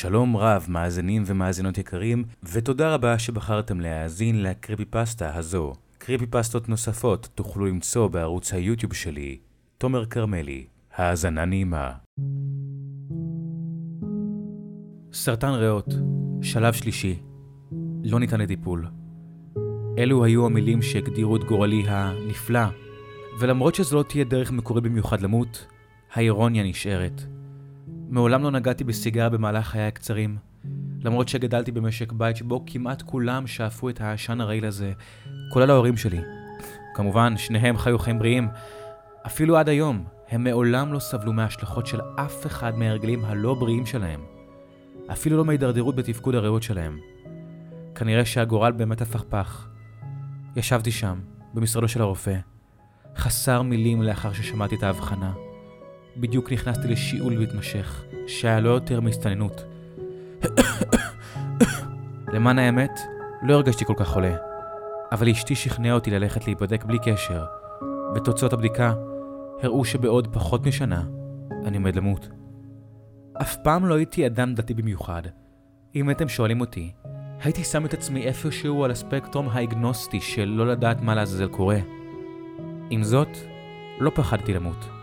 שלום רב, מאזינים ומאזינות יקרים, ותודה רבה שבחרתם להאזין לקריפי פסטה הזו. קריפי פסטות נוספות תוכלו למצוא בערוץ היוטיוב שלי, תומר כרמלי. האזנה נעימה. סרטן ריאות, שלב שלישי, לא ניתן לטיפול. אלו היו המילים שהגדירו את גורלי הנפלא, ולמרות שזו לא תהיה דרך מקורית במיוחד למות, האירוניה נשארת. מעולם לא נגעתי בסיגריה במהלך חיי הקצרים, למרות שגדלתי במשק בית שבו כמעט כולם שאפו את העשן הרעיל הזה, כולל ההורים שלי. כמובן, שניהם חיו חיים בריאים. אפילו עד היום, הם מעולם לא סבלו מההשלכות של אף אחד מההרגלים הלא בריאים שלהם. אפילו לא מהידרדרות בתפקוד הריאות שלהם. כנראה שהגורל באמת הפכפך. ישבתי שם, במשרדו של הרופא, חסר מילים לאחר ששמעתי את ההבחנה. בדיוק נכנסתי לשיעול מתמשך, שהיה לא יותר מהסתננות. למען האמת, לא הרגשתי כל כך חולה, אבל אשתי שכנעה אותי ללכת להיבדק בלי קשר, ותוצאות הבדיקה הראו שבעוד פחות משנה אני עומד למות. אף פעם לא הייתי אדם דתי במיוחד. אם הייתם שואלים אותי, הייתי שם את עצמי איפשהו על הספקטרום האגנוסטי של לא לדעת מה לעזאזל קורה. עם זאת, לא פחדתי למות.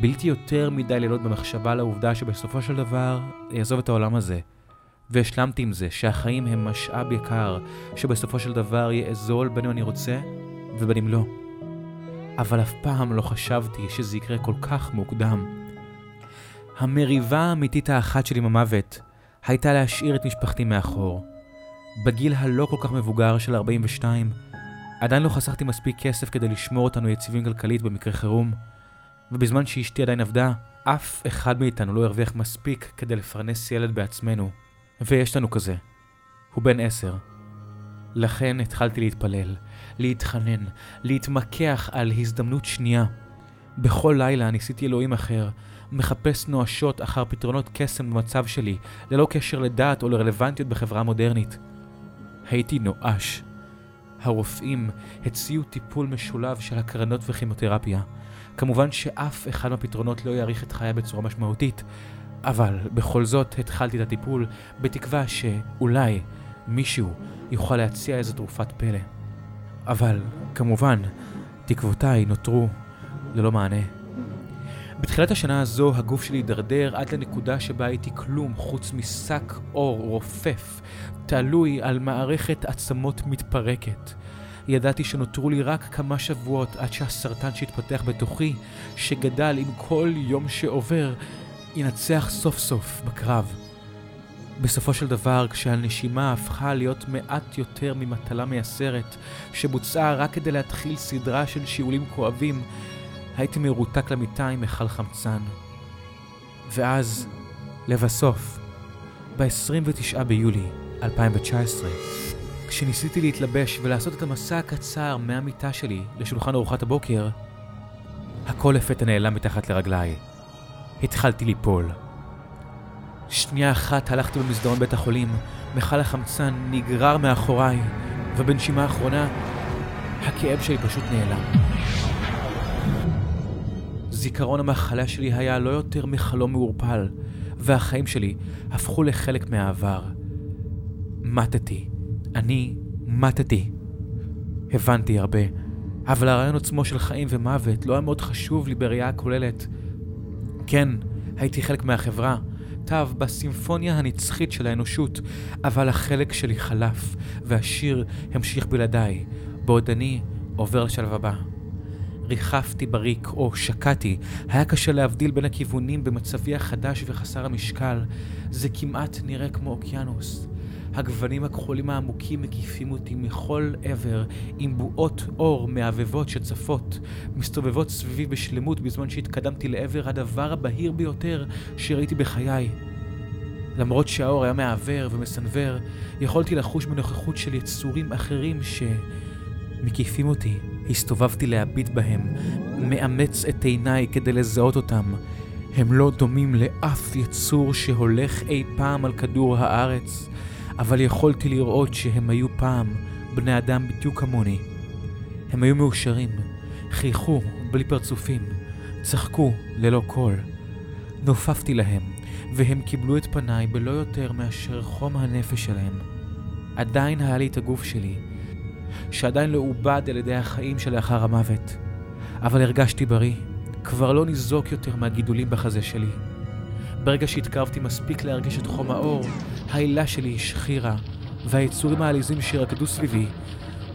בלתי יותר מדי לילות במחשבה על העובדה שבסופו של דבר אעזוב את העולם הזה, והשלמתי עם זה שהחיים הם משאב יקר, שבסופו של דבר יאזול בין אם אני רוצה ובין אם לא. אבל אף פעם לא חשבתי שזה יקרה כל כך מוקדם. המריבה האמיתית האחת שלי עם המוות הייתה להשאיר את משפחתי מאחור. בגיל הלא כל כך מבוגר של 42, עדיין לא חסכתי מספיק כסף כדי לשמור אותנו יציבים כלכלית במקרה חירום, ובזמן שאשתי עדיין עבדה, אף אחד מאיתנו לא הרוויח מספיק כדי לפרנס ילד בעצמנו. ויש לנו כזה. הוא בן עשר. לכן התחלתי להתפלל, להתחנן, להתמקח על הזדמנות שנייה. בכל לילה ניסיתי אלוהים אחר, מחפש נואשות אחר פתרונות קסם במצב שלי, ללא קשר לדעת או לרלוונטיות בחברה מודרנית. הייתי נואש. הרופאים הציעו טיפול משולב של הקרנות וכימותרפיה. כמובן שאף אחד מהפתרונות לא יאריך את חיי בצורה משמעותית, אבל בכל זאת התחלתי את הטיפול בתקווה שאולי מישהו יוכל להציע איזו תרופת פלא. אבל כמובן, תקוותיי נותרו ללא מענה. בתחילת השנה הזו הגוף שלי הידרדר עד לנקודה שבה הייתי כלום חוץ משק אור רופף, תלוי על מערכת עצמות מתפרקת. ידעתי שנותרו לי רק כמה שבועות עד שהסרטן שהתפתח בתוכי, שגדל עם כל יום שעובר, ינצח סוף סוף בקרב. בסופו של דבר, כשהנשימה הפכה להיות מעט יותר ממטלה מייסרת, שבוצעה רק כדי להתחיל סדרה של שיעולים כואבים, הייתי מרותק למיטה עם מכל חמצן. ואז, לבסוף, ב-29 ביולי 2019, כשניסיתי להתלבש ולעשות את המסע הקצר מהמיטה שלי לשולחן ארוחת הבוקר, הכל לפתע נעלם מתחת לרגליי. התחלתי ליפול. שנייה אחת הלכתי במסדרון בית החולים, מכל החמצן נגרר מאחוריי, ובנשימה האחרונה, הכאב שלי פשוט נעלם. זיכרון המחלה שלי היה לא יותר מחלום מעורפל, והחיים שלי הפכו לחלק מהעבר. מתתי. אני מתתי. הבנתי הרבה, אבל הרעיון עצמו של חיים ומוות לא היה מאוד חשוב לי בראייה הכוללת. כן, הייתי חלק מהחברה, תו בסימפוניה הנצחית של האנושות, אבל החלק שלי חלף, והשיר המשיך בלעדיי, בעוד אני עובר לשלב הבא. ריחפתי בריק או שקעתי, היה קשה להבדיל בין הכיוונים במצבי החדש וחסר המשקל. זה כמעט נראה כמו אוקיינוס. הגוונים הכחולים העמוקים מקיפים אותי מכל עבר, עם בועות אור מעבבות שצפות, מסתובבות סביבי בשלמות בזמן שהתקדמתי לעבר הדבר הבהיר ביותר שראיתי בחיי. למרות שהאור היה מעוור ומסנוור, יכולתי לחוש בנוכחות של יצורים אחרים שמקיפים אותי. הסתובבתי להביט בהם, מאמץ את עיניי כדי לזהות אותם. הם לא דומים לאף יצור שהולך אי פעם על כדור הארץ, אבל יכולתי לראות שהם היו פעם בני אדם בדיוק כמוני. הם היו מאושרים, חייכו בלי פרצופים, צחקו ללא קול. נופפתי להם, והם קיבלו את פניי בלא יותר מאשר חום הנפש שלהם. עדיין היה לי את הגוף שלי, שעדיין לא עובד על ידי החיים שלאחר המוות. אבל הרגשתי בריא, כבר לא ניזוק יותר מהגידולים בחזה שלי. ברגע שהתקרבתי מספיק להרגיש את חום האור, העילה שלי השחירה, והיצורים העליזים שרקדו סביבי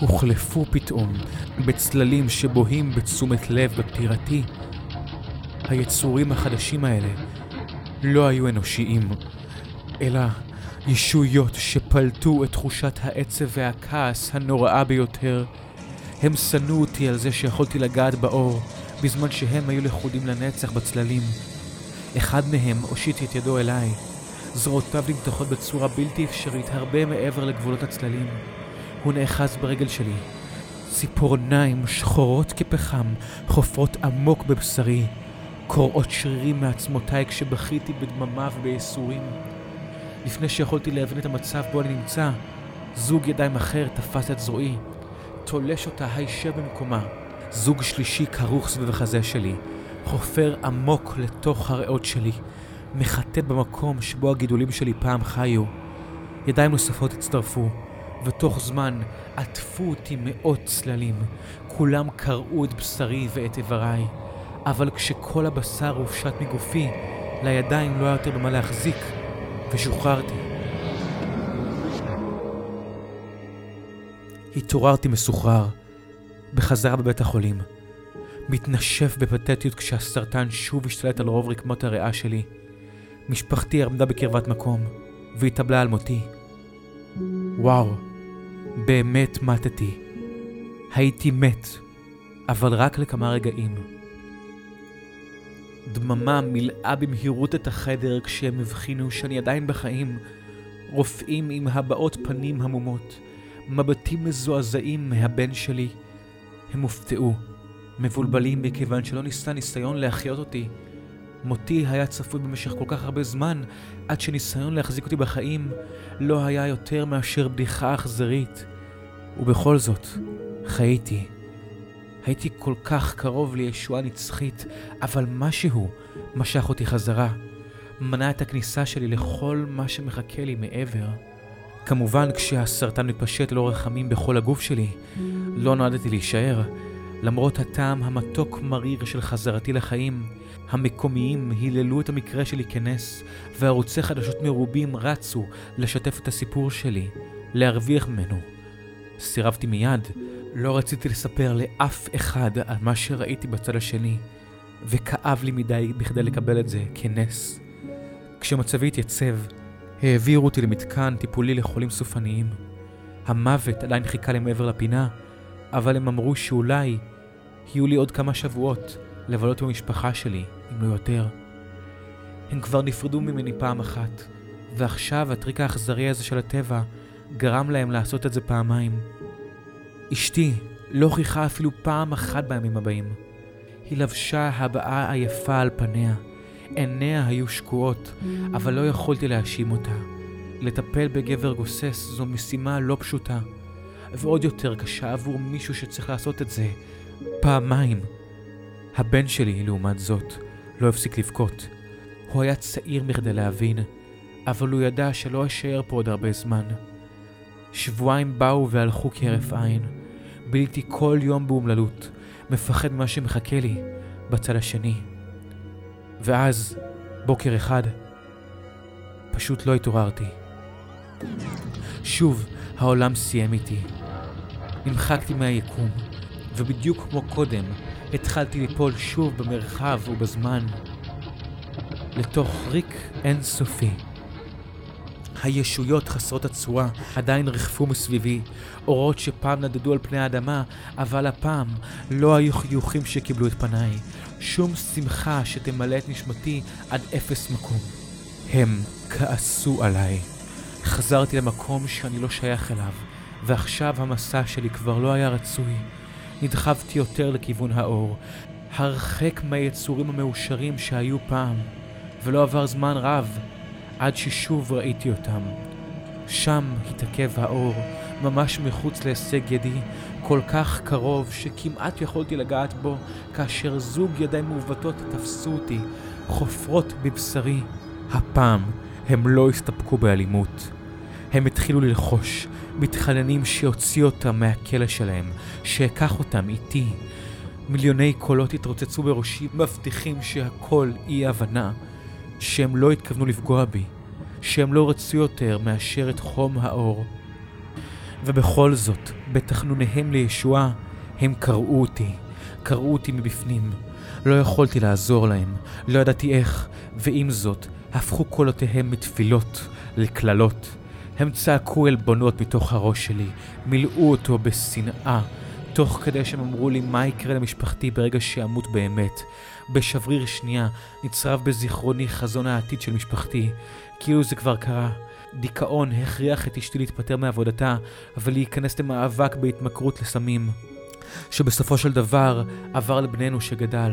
הוחלפו פתאום בצללים שבוהים בתשומת לב בפטירתי. היצורים החדשים האלה לא היו אנושיים, אלא ישויות שפלטו את תחושת העצב והכעס הנוראה ביותר. הם שנאו אותי על זה שיכולתי לגעת באור, בזמן שהם היו לכודים לנצח בצללים. אחד מהם הושיט את ידו אליי. זרועותיו נמתחות בצורה בלתי אפשרית הרבה מעבר לגבולות הצללים. הוא נאחז ברגל שלי. ציפורניים שחורות כפחם חופרות עמוק בבשרי, קורעות שרירים מעצמותיי כשבכיתי בדממה ובייסורים. לפני שיכולתי להבין את המצב בו אני נמצא, זוג ידיים אחר תפס את זרועי, תולש אותה הישר במקומה. זוג שלישי כרוך סביב החזה שלי, חופר עמוק לתוך הריאות שלי, מחטט במקום שבו הגידולים שלי פעם חיו. ידיים נוספות הצטרפו, ותוך זמן עטפו אותי מאות צללים. כולם קרעו את בשרי ואת איבריי, אבל כשכל הבשר הופשט מגופי, לידיים לא היה יותר במה להחזיק, ושוחררתי. התעוררתי מסוחרר, בחזרה בבית החולים. מתנשף בפתטיות כשהסרטן שוב השתלט על רוב רקמות הריאה שלי. משפחתי עמדה בקרבת מקום, והתאבלה על מותי. וואו, באמת מתתי. הייתי מת, אבל רק לכמה רגעים. דממה מילאה במהירות את החדר כשהם הבחינו שאני עדיין בחיים. רופאים עם הבעות פנים המומות, מבטים מזועזעים מהבן שלי. הם הופתעו, מבולבלים מכיוון שלא ניסה ניסיון להחיות אותי. מותי היה צפוי במשך כל כך הרבה זמן, עד שניסיון להחזיק אותי בחיים לא היה יותר מאשר בדיחה אכזרית. ובכל זאת, חייתי. הייתי כל כך קרוב לישועה נצחית, אבל משהו משך אותי חזרה. מנע את הכניסה שלי לכל מה שמחכה לי מעבר. כמובן, כשהסרטן מתפשט לא רחמים בכל הגוף שלי, לא נועדתי להישאר. למרות הטעם המתוק מריר של חזרתי לחיים, המקומיים היללו את המקרה שלי כנס, וערוצי חדשות מרובים רצו לשתף את הסיפור שלי, להרוויח ממנו. סירבתי מיד, לא רציתי לספר לאף אחד על מה שראיתי בצד השני, וכאב לי מדי בכדי לקבל את זה כנס. כשמצבי התייצב, העבירו אותי למתקן טיפולי לחולים סופניים. המוות עדיין חיכה לי מעבר לפינה, אבל הם אמרו שאולי יהיו לי עוד כמה שבועות לבלות עם המשפחה שלי, לא יותר. הם כבר נפרדו ממני פעם אחת, ועכשיו הטריק האכזרי הזה של הטבע גרם להם לעשות את זה פעמיים. אשתי לא הוכיחה אפילו פעם אחת בימים הבאים. היא לבשה הבעה עייפה על פניה. עיניה היו שקועות, אבל לא יכולתי להאשים אותה. לטפל בגבר גוסס זו משימה לא פשוטה, ועוד יותר קשה עבור מישהו שצריך לעשות את זה פעמיים. הבן שלי, לעומת זאת, לא הפסיק לבכות. הוא היה צעיר מכדי להבין, אבל הוא ידע שלא אשאר פה עוד הרבה זמן. שבועיים באו והלכו כהרף עין. ביליתי כל יום באומללות, מפחד ממה שמחכה לי בצד השני. ואז, בוקר אחד, פשוט לא התעוררתי. שוב, העולם סיים איתי. נמחקתי מהיקום, ובדיוק כמו קודם, התחלתי ליפול שוב במרחב ובזמן, לתוך ריק אינסופי. הישויות חסרות הצורה עדיין ריחפו מסביבי, אורות שפעם נדדו על פני האדמה, אבל הפעם לא היו חיוכים שקיבלו את פניי, שום שמחה שתמלא את נשמתי עד אפס מקום. הם כעסו עליי. חזרתי למקום שאני לא שייך אליו, ועכשיו המסע שלי כבר לא היה רצוי. נדחפתי יותר לכיוון האור, הרחק מהיצורים המאושרים שהיו פעם, ולא עבר זמן רב עד ששוב ראיתי אותם. שם התעכב האור, ממש מחוץ להישג ידי, כל כך קרוב שכמעט יכולתי לגעת בו, כאשר זוג ידיים מעוותות תפסו אותי, חופרות בבשרי. הפעם הם לא הסתפקו באלימות. הם התחילו ללחוש, מתחננים שיוציא אותם מהכלא שלהם, שאקח אותם איתי. מיליוני קולות התרוצצו בראשי, מבטיחים שהכל אי הבנה, שהם לא התכוונו לפגוע בי, שהם לא רצו יותר מאשר את חום האור. ובכל זאת, בתחנוניהם לישועה, הם קרעו אותי, קרעו אותי מבפנים. לא יכולתי לעזור להם, לא ידעתי איך, ועם זאת, הפכו קולותיהם מתפילות לקללות. הם צעקו עלבונות מתוך הראש שלי, מילאו אותו בשנאה, תוך כדי שהם אמרו לי מה יקרה למשפחתי ברגע שאמות באמת. בשבריר שנייה נצרב בזיכרוני חזון העתיד של משפחתי, כאילו זה כבר קרה. דיכאון הכריח את אשתי להתפטר מעבודתה, אבל להיכנס למאבק בהתמכרות לסמים. שבסופו של דבר עבר לבננו שגדל.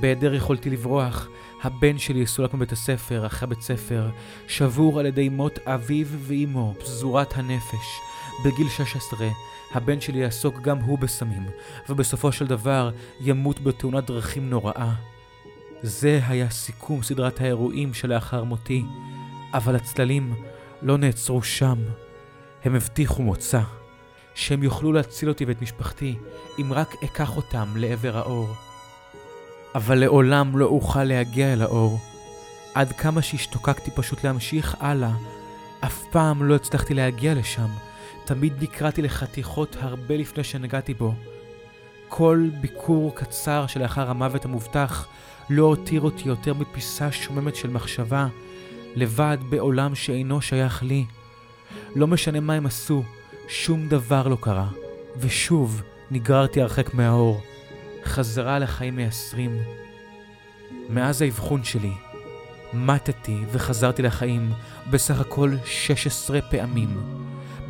בהיעדר יכולתי לברוח, הבן שלי סולק מבית הספר, אחרי בית ספר, שבור על ידי מות אביו ואימו, פזורת הנפש. בגיל 16, הבן שלי יעסוק גם הוא בסמים, ובסופו של דבר ימות בתאונת דרכים נוראה. זה היה סיכום סדרת האירועים שלאחר מותי, אבל הצללים לא נעצרו שם. הם הבטיחו מוצא, שהם יוכלו להציל אותי ואת משפחתי, אם רק אקח אותם לעבר האור. אבל לעולם לא אוכל להגיע אל האור. עד כמה שהשתוקקתי פשוט להמשיך הלאה, אף פעם לא הצלחתי להגיע לשם. תמיד נקרעתי לחתיכות הרבה לפני שנגעתי בו. כל ביקור קצר שלאחר המוות המובטח לא הותיר אותי יותר מפיסה שוממת של מחשבה, לבד בעולם שאינו שייך לי. לא משנה מה הם עשו, שום דבר לא קרה, ושוב נגררתי הרחק מהאור. חזרה לחיים מייסרים. מאז האבחון שלי, מתתי וחזרתי לחיים בסך הכל 16 פעמים.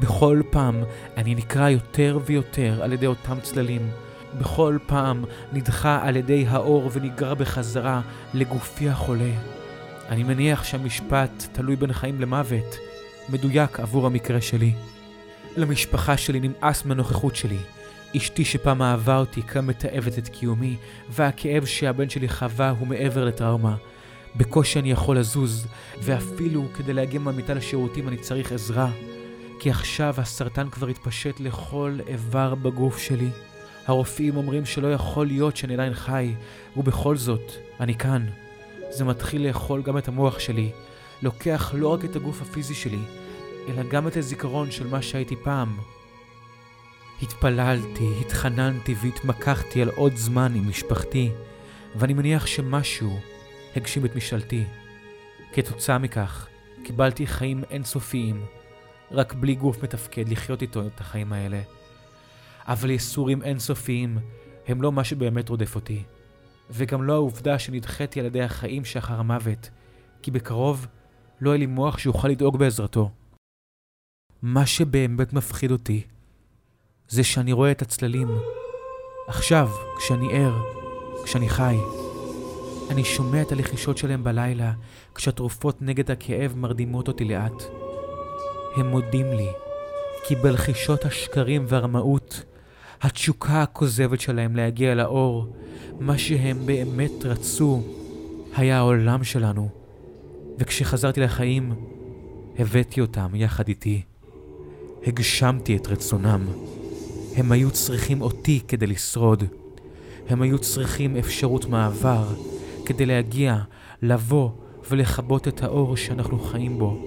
בכל פעם אני נקרע יותר ויותר על ידי אותם צללים. בכל פעם נדחה על ידי האור ונגרע בחזרה לגופי החולה. אני מניח שהמשפט תלוי בין חיים למוות, מדויק עבור המקרה שלי. למשפחה שלי נמאס מהנוכחות שלי. אשתי שפעם אהבה אותי כאן מתעבת את קיומי, והכאב שהבן שלי חווה הוא מעבר לטראומה. בקושי אני יכול לזוז, ואפילו כדי להגיע מהמיטה לשירותים אני צריך עזרה. כי עכשיו הסרטן כבר התפשט לכל איבר בגוף שלי. הרופאים אומרים שלא יכול להיות שאני עדיין חי, ובכל זאת, אני כאן. זה מתחיל לאכול גם את המוח שלי, לוקח לא רק את הגוף הפיזי שלי, אלא גם את הזיכרון של מה שהייתי פעם. התפללתי, התחננתי והתמקחתי על עוד זמן עם משפחתי, ואני מניח שמשהו הגשים את משאלתי. כתוצאה מכך, קיבלתי חיים אינסופיים, רק בלי גוף מתפקד לחיות איתו את החיים האלה. אבל ייסורים אינסופיים הם לא מה שבאמת רודף אותי, וגם לא העובדה שנדחיתי על ידי החיים שאחר המוות, כי בקרוב לא יהיה לי מוח שיוכל לדאוג בעזרתו. מה שבאמת מפחיד אותי זה שאני רואה את הצללים. עכשיו, כשאני ער, כשאני חי. אני שומע את הלחישות שלהם בלילה, כשהתרופות נגד הכאב מרדימות אותי לאט. הם מודים לי, כי בלחישות השקרים והרמאות, התשוקה הכוזבת שלהם להגיע לאור, מה שהם באמת רצו, היה העולם שלנו. וכשחזרתי לחיים, הבאתי אותם יחד איתי. הגשמתי את רצונם. הם היו צריכים אותי כדי לשרוד. הם היו צריכים אפשרות מעבר כדי להגיע, לבוא ולכבות את האור שאנחנו חיים בו.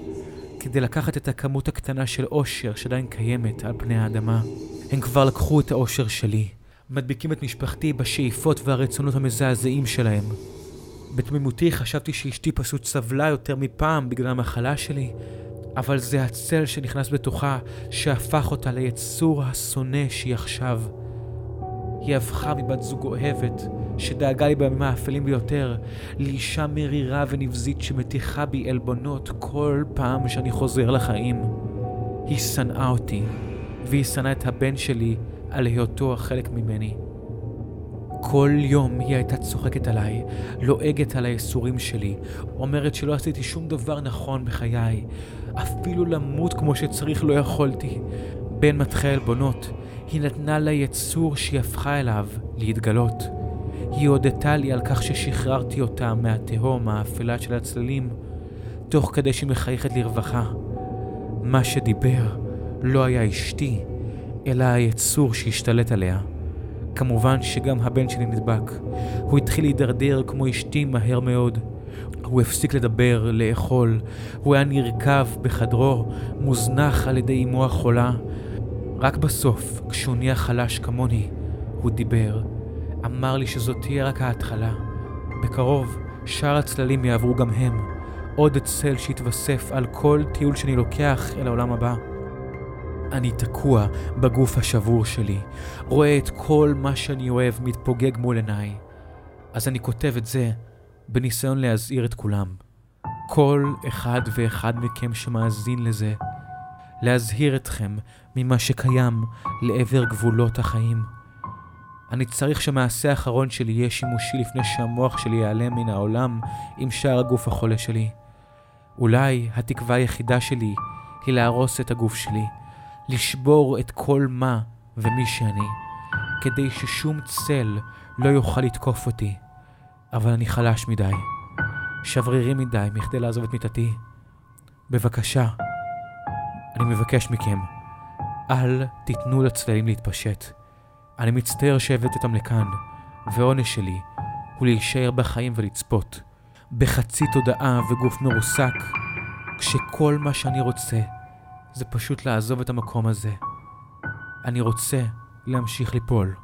כדי לקחת את הכמות הקטנה של אושר שעדיין קיימת על פני האדמה. הם כבר לקחו את האושר שלי, מדביקים את משפחתי בשאיפות והרצונות המזעזעים שלהם. בתמימותי חשבתי שאשתי פשוט סבלה יותר מפעם בגלל המחלה שלי, אבל זה הצל שנכנס בתוכה שהפך אותה ליצור השונא שהיא עכשיו. היא הפכה מבת זוג אוהבת, שדאגה לי בימים האפלים ביותר, לאישה מרירה ונבזית שמטיחה בי עלבונות כל פעם שאני חוזר לחיים. היא שנאה אותי, והיא שנאה את הבן שלי על היותו חלק ממני. כל יום היא הייתה צוחקת עליי, לועגת על הייסורים שלי, אומרת שלא עשיתי שום דבר נכון בחיי, אפילו למות כמו שצריך לא יכולתי. בין מטחי עלבונות, היא נתנה ליצור שהיא הפכה אליו להתגלות. היא הודתה לי על כך ששחררתי אותה מהתהום האפלה של הצללים. תוך כדי שהיא מחייכת לרווחה. מה שדיבר לא היה אשתי, אלא היצור שהשתלט עליה. כמובן שגם הבן שלי נדבק. הוא התחיל להידרדר כמו אשתי מהר מאוד. הוא הפסיק לדבר, לאכול. הוא היה נרקב בחדרו, מוזנח על ידי אמו החולה. רק בסוף, כשהוא נהיה חלש כמוני, הוא דיבר. אמר לי שזאת תהיה רק ההתחלה. בקרוב, שאר הצללים יעברו גם הם. עוד צל שיתווסף על כל טיול שאני לוקח אל העולם הבא. אני תקוע בגוף השבור שלי, רואה את כל מה שאני אוהב מתפוגג מול עיניי. אז אני כותב את זה בניסיון להזהיר את כולם. כל אחד ואחד מכם שמאזין לזה, להזהיר אתכם ממה שקיים לעבר גבולות החיים. אני צריך שהמעשה האחרון שלי יהיה שימושי לפני שהמוח שלי ייעלם מן העולם עם שאר הגוף החולה שלי. אולי התקווה היחידה שלי היא להרוס את הגוף שלי, לשבור את כל מה ומי שאני, כדי ששום צל לא יוכל לתקוף אותי. אבל אני חלש מדי, שברירי מדי מכדי לעזוב את מיטתי. בבקשה, אני מבקש מכם, אל תיתנו לצללים להתפשט. אני מצטער שהבאתי אותם לכאן, ועונש שלי הוא להישאר בחיים ולצפות, בחצי תודעה וגוף מרוסק, כשכל מה שאני רוצה זה פשוט לעזוב את המקום הזה. אני רוצה להמשיך ליפול.